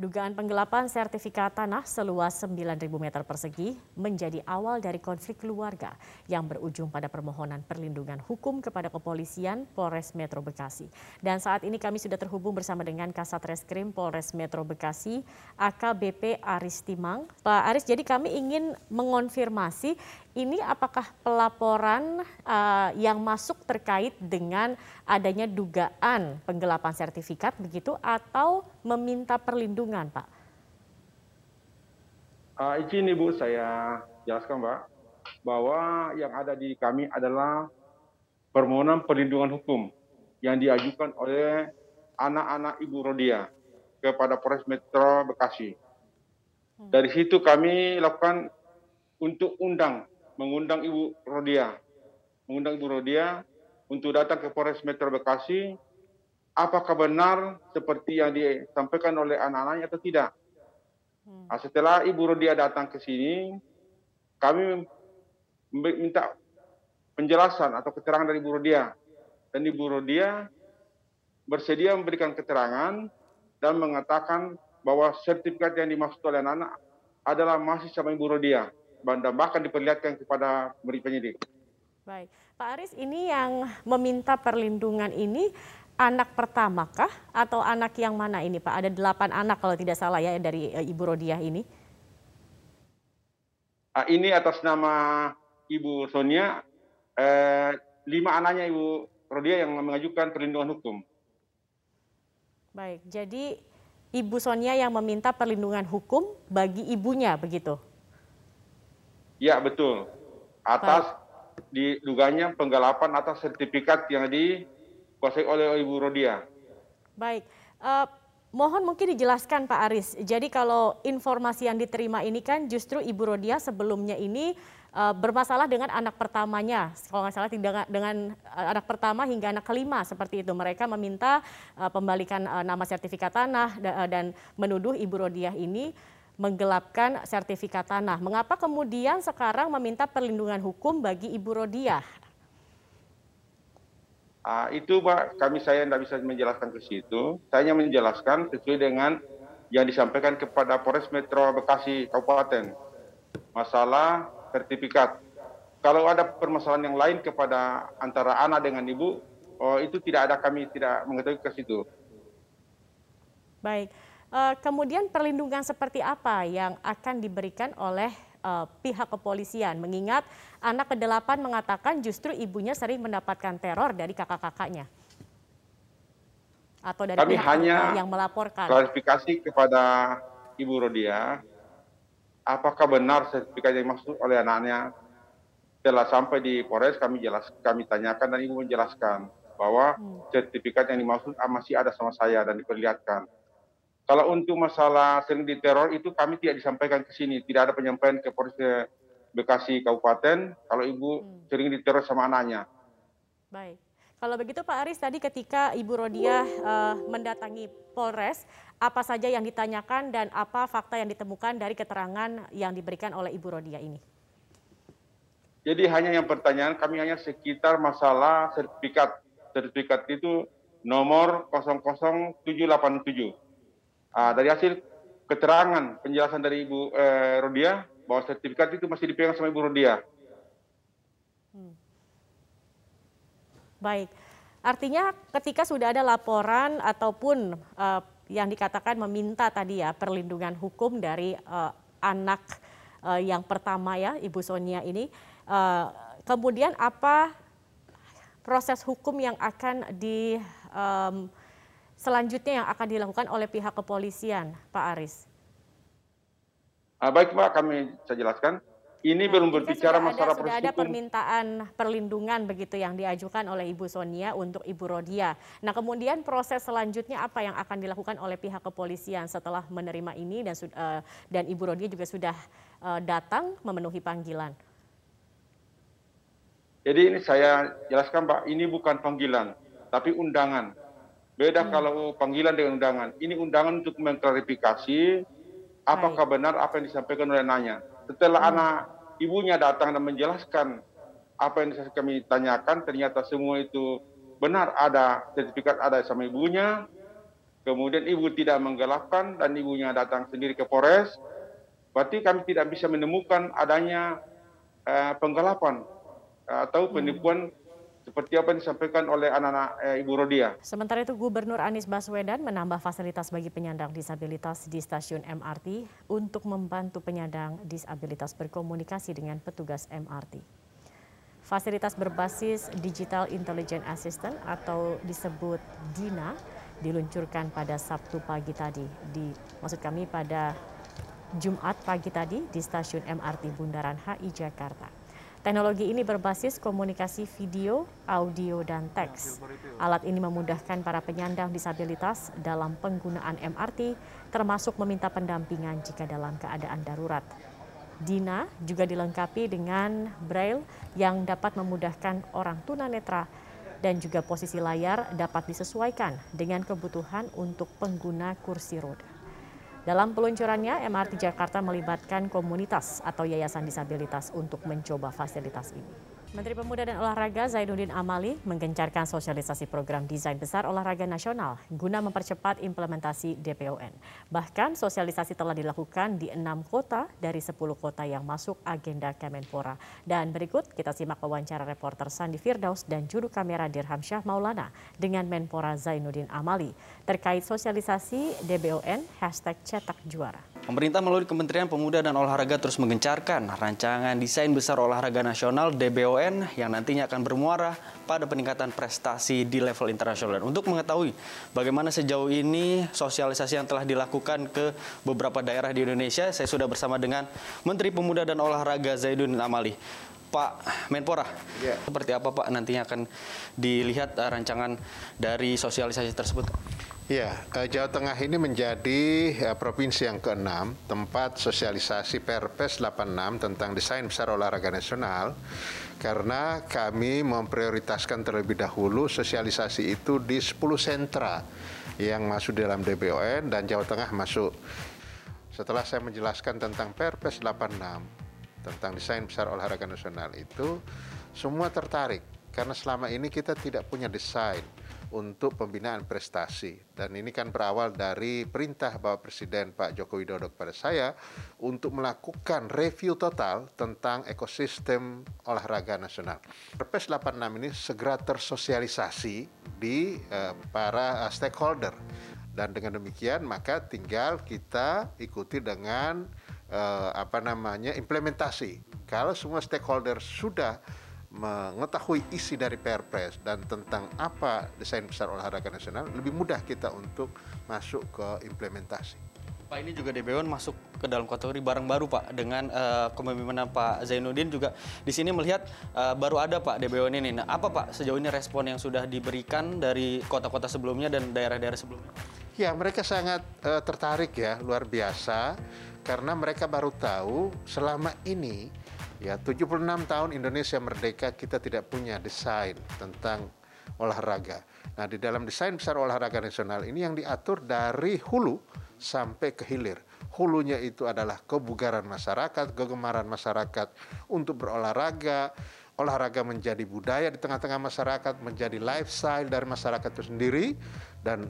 Dugaan penggelapan sertifikat tanah seluas 9.000 meter persegi menjadi awal dari konflik keluarga yang berujung pada permohonan perlindungan hukum kepada kepolisian Polres Metro Bekasi. Dan saat ini kami sudah terhubung bersama dengan Kasat Reskrim Polres Metro Bekasi, AKBP Aris Timang. Pak Aris, jadi kami ingin mengonfirmasi ini apakah pelaporan uh, yang masuk terkait dengan adanya dugaan penggelapan sertifikat begitu atau meminta perlindungan, Pak? Uh, izin Ibu saya jelaskan, Pak, bahwa yang ada di kami adalah permohonan perlindungan hukum yang diajukan oleh anak-anak Ibu Rodia kepada Polres Metro Bekasi. Hmm. Dari situ kami lakukan untuk undang, mengundang Ibu Rodia, mengundang Ibu Rodia untuk datang ke Polres Metro Bekasi apakah benar seperti yang disampaikan oleh anak-anaknya atau tidak. Hmm. Nah, setelah Ibu Rodia datang ke sini, kami minta penjelasan atau keterangan dari Ibu Rodia. Dan Ibu Rodia bersedia memberikan keterangan dan mengatakan bahwa sertifikat yang dimaksud oleh anak-anak adalah masih sama Ibu Rodia. Dan bahkan diperlihatkan kepada penyidik. Baik, Pak Aris, ini yang meminta perlindungan ini anak pertama kah atau anak yang mana ini Pak? Ada delapan anak kalau tidak salah ya dari uh, Ibu Rodiah ini. Uh, ini atas nama Ibu Sonia, uh, lima anaknya Ibu Rodiah yang mengajukan perlindungan hukum. Baik, jadi Ibu Sonia yang meminta perlindungan hukum bagi ibunya begitu? Ya betul. Atas diduganya penggelapan atas sertifikat yang di dikuasai oleh Ibu Rodia. Baik, uh, mohon mungkin dijelaskan Pak Aris. Jadi kalau informasi yang diterima ini kan justru Ibu Rodia sebelumnya ini uh, bermasalah dengan anak pertamanya, kalau nggak salah tidak dengan uh, anak pertama hingga anak kelima seperti itu. Mereka meminta uh, pembalikan uh, nama sertifikat tanah da, uh, dan menuduh Ibu Rodia ini menggelapkan sertifikat tanah. Mengapa kemudian sekarang meminta perlindungan hukum bagi Ibu Rodia? Uh, itu Pak, kami saya tidak bisa menjelaskan ke situ. Saya hanya menjelaskan sesuai dengan yang disampaikan kepada Polres Metro Bekasi Kabupaten. Masalah sertifikat. Kalau ada permasalahan yang lain kepada antara anak dengan ibu, oh, itu tidak ada kami tidak mengetahui ke situ. Baik. Uh, kemudian perlindungan seperti apa yang akan diberikan oleh uh, pihak kepolisian mengingat anak ke-8 mengatakan justru ibunya sering mendapatkan teror dari kakak-kakaknya atau dari Kami pihak hanya yang melaporkan. Klarifikasi kepada Ibu Rodia, apakah benar sertifikat yang dimaksud oleh anaknya setelah sampai di Polres kami jelas kami tanyakan dan ibu menjelaskan bahwa hmm. sertifikat yang dimaksud masih ada sama saya dan diperlihatkan kalau untuk masalah sering diteror itu kami tidak disampaikan ke sini, tidak ada penyampaian ke Polres Bekasi Kabupaten kalau ibu hmm. sering diteror sama anaknya. Baik. Kalau begitu Pak Aris tadi ketika Ibu Rodia uh, mendatangi Polres, apa saja yang ditanyakan dan apa fakta yang ditemukan dari keterangan yang diberikan oleh Ibu Rodia ini? Jadi hanya yang pertanyaan kami hanya sekitar masalah sertifikat. Sertifikat itu nomor 00787 Uh, dari hasil keterangan penjelasan dari Ibu eh, Rodia bahwa sertifikat itu masih dipegang sama Ibu Rodia. Hmm. Baik, artinya ketika sudah ada laporan ataupun uh, yang dikatakan meminta tadi ya perlindungan hukum dari uh, anak uh, yang pertama ya Ibu Sonia ini, uh, kemudian apa proses hukum yang akan di um, selanjutnya yang akan dilakukan oleh pihak kepolisian, Pak Aris? Uh, baik Pak, kami saya jelaskan. Ini nah, belum berbicara sudah masalah ada, Sudah ada permintaan perlindungan begitu yang diajukan oleh Ibu Sonia untuk Ibu Rodia. Nah kemudian proses selanjutnya apa yang akan dilakukan oleh pihak kepolisian setelah menerima ini dan uh, dan Ibu Rodia juga sudah uh, datang memenuhi panggilan. Jadi ini saya jelaskan Pak, ini bukan panggilan, tapi undangan. Beda hmm. kalau panggilan dengan undangan. Ini undangan untuk mengklarifikasi apakah Baik. benar apa yang disampaikan oleh nanya. Setelah hmm. anak ibunya datang dan menjelaskan apa yang kami tanyakan, ternyata semua itu benar ada sertifikat ada sama ibunya. kemudian ibu tidak menggelapkan dan ibunya datang sendiri ke Polres, berarti kami tidak bisa menemukan adanya uh, penggelapan atau hmm. Seperti apa yang disampaikan oleh anak-anak uh, Ibu Rodia. Sementara itu Gubernur Anies Baswedan menambah fasilitas bagi penyandang disabilitas di stasiun MRT untuk membantu penyandang disabilitas berkomunikasi dengan petugas MRT. Fasilitas berbasis Digital Intelligent Assistant atau disebut DINA diluncurkan pada Sabtu pagi tadi di maksud kami pada Jumat pagi tadi di stasiun MRT Bundaran HI Jakarta. Teknologi ini berbasis komunikasi video, audio, dan teks. Alat ini memudahkan para penyandang disabilitas dalam penggunaan MRT, termasuk meminta pendampingan jika dalam keadaan darurat. Dina juga dilengkapi dengan braille yang dapat memudahkan orang tunanetra dan juga posisi layar dapat disesuaikan dengan kebutuhan untuk pengguna kursi roda. Dalam peluncurannya, MRT Jakarta melibatkan komunitas atau yayasan disabilitas untuk mencoba fasilitas ini. Menteri Pemuda dan Olahraga Zainuddin Amali menggencarkan sosialisasi program desain besar olahraga nasional guna mempercepat implementasi DPON. Bahkan sosialisasi telah dilakukan di enam kota dari sepuluh kota yang masuk agenda Kemenpora. Dan berikut kita simak wawancara reporter Sandi Firdaus dan juru kamera Dirham Syah Maulana dengan Menpora Zainuddin Amali terkait sosialisasi DBON hashtag cetak juara. Pemerintah melalui Kementerian Pemuda dan Olahraga terus menggencarkan rancangan desain besar olahraga nasional DBON yang nantinya akan bermuara pada peningkatan prestasi di level internasional. Dan untuk mengetahui bagaimana sejauh ini sosialisasi yang telah dilakukan ke beberapa daerah di Indonesia, saya sudah bersama dengan Menteri Pemuda dan Olahraga Zaidun Amali. Pak Menpora, yeah. seperti apa Pak nantinya akan dilihat uh, rancangan dari sosialisasi tersebut? Ya, Jawa Tengah ini menjadi eh, provinsi yang keenam tempat sosialisasi Perpres 86 tentang desain besar olahraga nasional karena kami memprioritaskan terlebih dahulu sosialisasi itu di 10 sentra yang masuk dalam DBON dan Jawa Tengah masuk. Setelah saya menjelaskan tentang Perpres 86 tentang desain besar olahraga nasional itu semua tertarik karena selama ini kita tidak punya desain untuk pembinaan prestasi. Dan ini kan berawal dari perintah Bapak Presiden Pak Joko Widodo kepada saya untuk melakukan review total tentang ekosistem olahraga nasional. Perpres 86 ini segera tersosialisasi di uh, para uh, stakeholder. Dan dengan demikian maka tinggal kita ikuti dengan uh, apa namanya implementasi. Kalau semua stakeholder sudah mengetahui isi dari Perpres dan tentang apa desain besar olahraga nasional, lebih mudah kita untuk masuk ke implementasi. Pak ini juga DBON masuk ke dalam kategori barang baru Pak dengan uh, kepemimpinan Pak Zainuddin juga di sini melihat uh, baru ada Pak DBON ini. Nah, apa Pak sejauh ini respon yang sudah diberikan dari kota-kota sebelumnya dan daerah-daerah sebelumnya? Ya, mereka sangat uh, tertarik ya, luar biasa karena mereka baru tahu selama ini Ya, 76 tahun Indonesia merdeka kita tidak punya desain tentang olahraga. Nah, di dalam desain besar olahraga nasional ini yang diatur dari hulu sampai ke hilir. Hulunya itu adalah kebugaran masyarakat, kegemaran masyarakat untuk berolahraga, olahraga menjadi budaya di tengah-tengah masyarakat, menjadi lifestyle dari masyarakat itu sendiri dan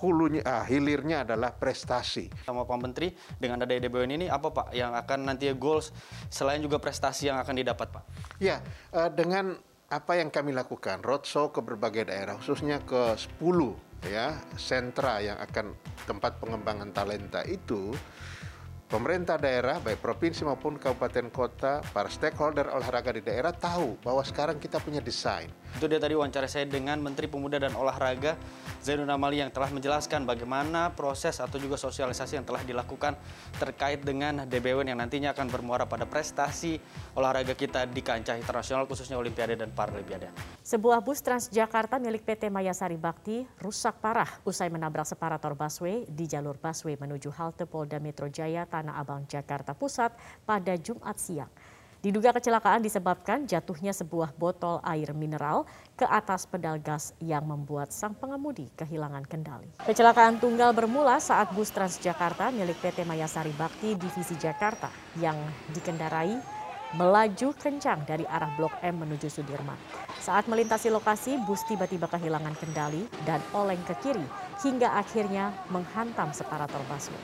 hulunya ah, hilirnya adalah prestasi. Sama Pak Menteri dengan ada DBON ini apa Pak yang akan nanti goals selain juga prestasi yang akan didapat Pak? Ya, uh, dengan apa yang kami lakukan roadshow ke berbagai daerah khususnya ke 10 ya sentra yang akan tempat pengembangan talenta itu pemerintah daerah, baik provinsi maupun kabupaten kota, para stakeholder olahraga di daerah tahu bahwa sekarang kita punya desain. Itu dia tadi wawancara saya dengan Menteri Pemuda dan Olahraga Zainul Amali yang telah menjelaskan bagaimana proses atau juga sosialisasi yang telah dilakukan terkait dengan DBW yang nantinya akan bermuara pada prestasi olahraga kita di kancah internasional khususnya Olimpiade dan Paralimpiade. Sebuah bus Transjakarta milik PT Mayasari Bakti rusak parah usai menabrak separator busway di jalur busway menuju halte Polda Metro Jaya Tanah Abang, Jakarta Pusat pada Jumat siang. Diduga kecelakaan disebabkan jatuhnya sebuah botol air mineral ke atas pedal gas yang membuat sang pengemudi kehilangan kendali. Kecelakaan tunggal bermula saat bus Transjakarta milik PT Mayasari Bakti Divisi Jakarta yang dikendarai melaju kencang dari arah Blok M menuju Sudirman. Saat melintasi lokasi, bus tiba-tiba kehilangan kendali dan oleng ke kiri hingga akhirnya menghantam separator busway.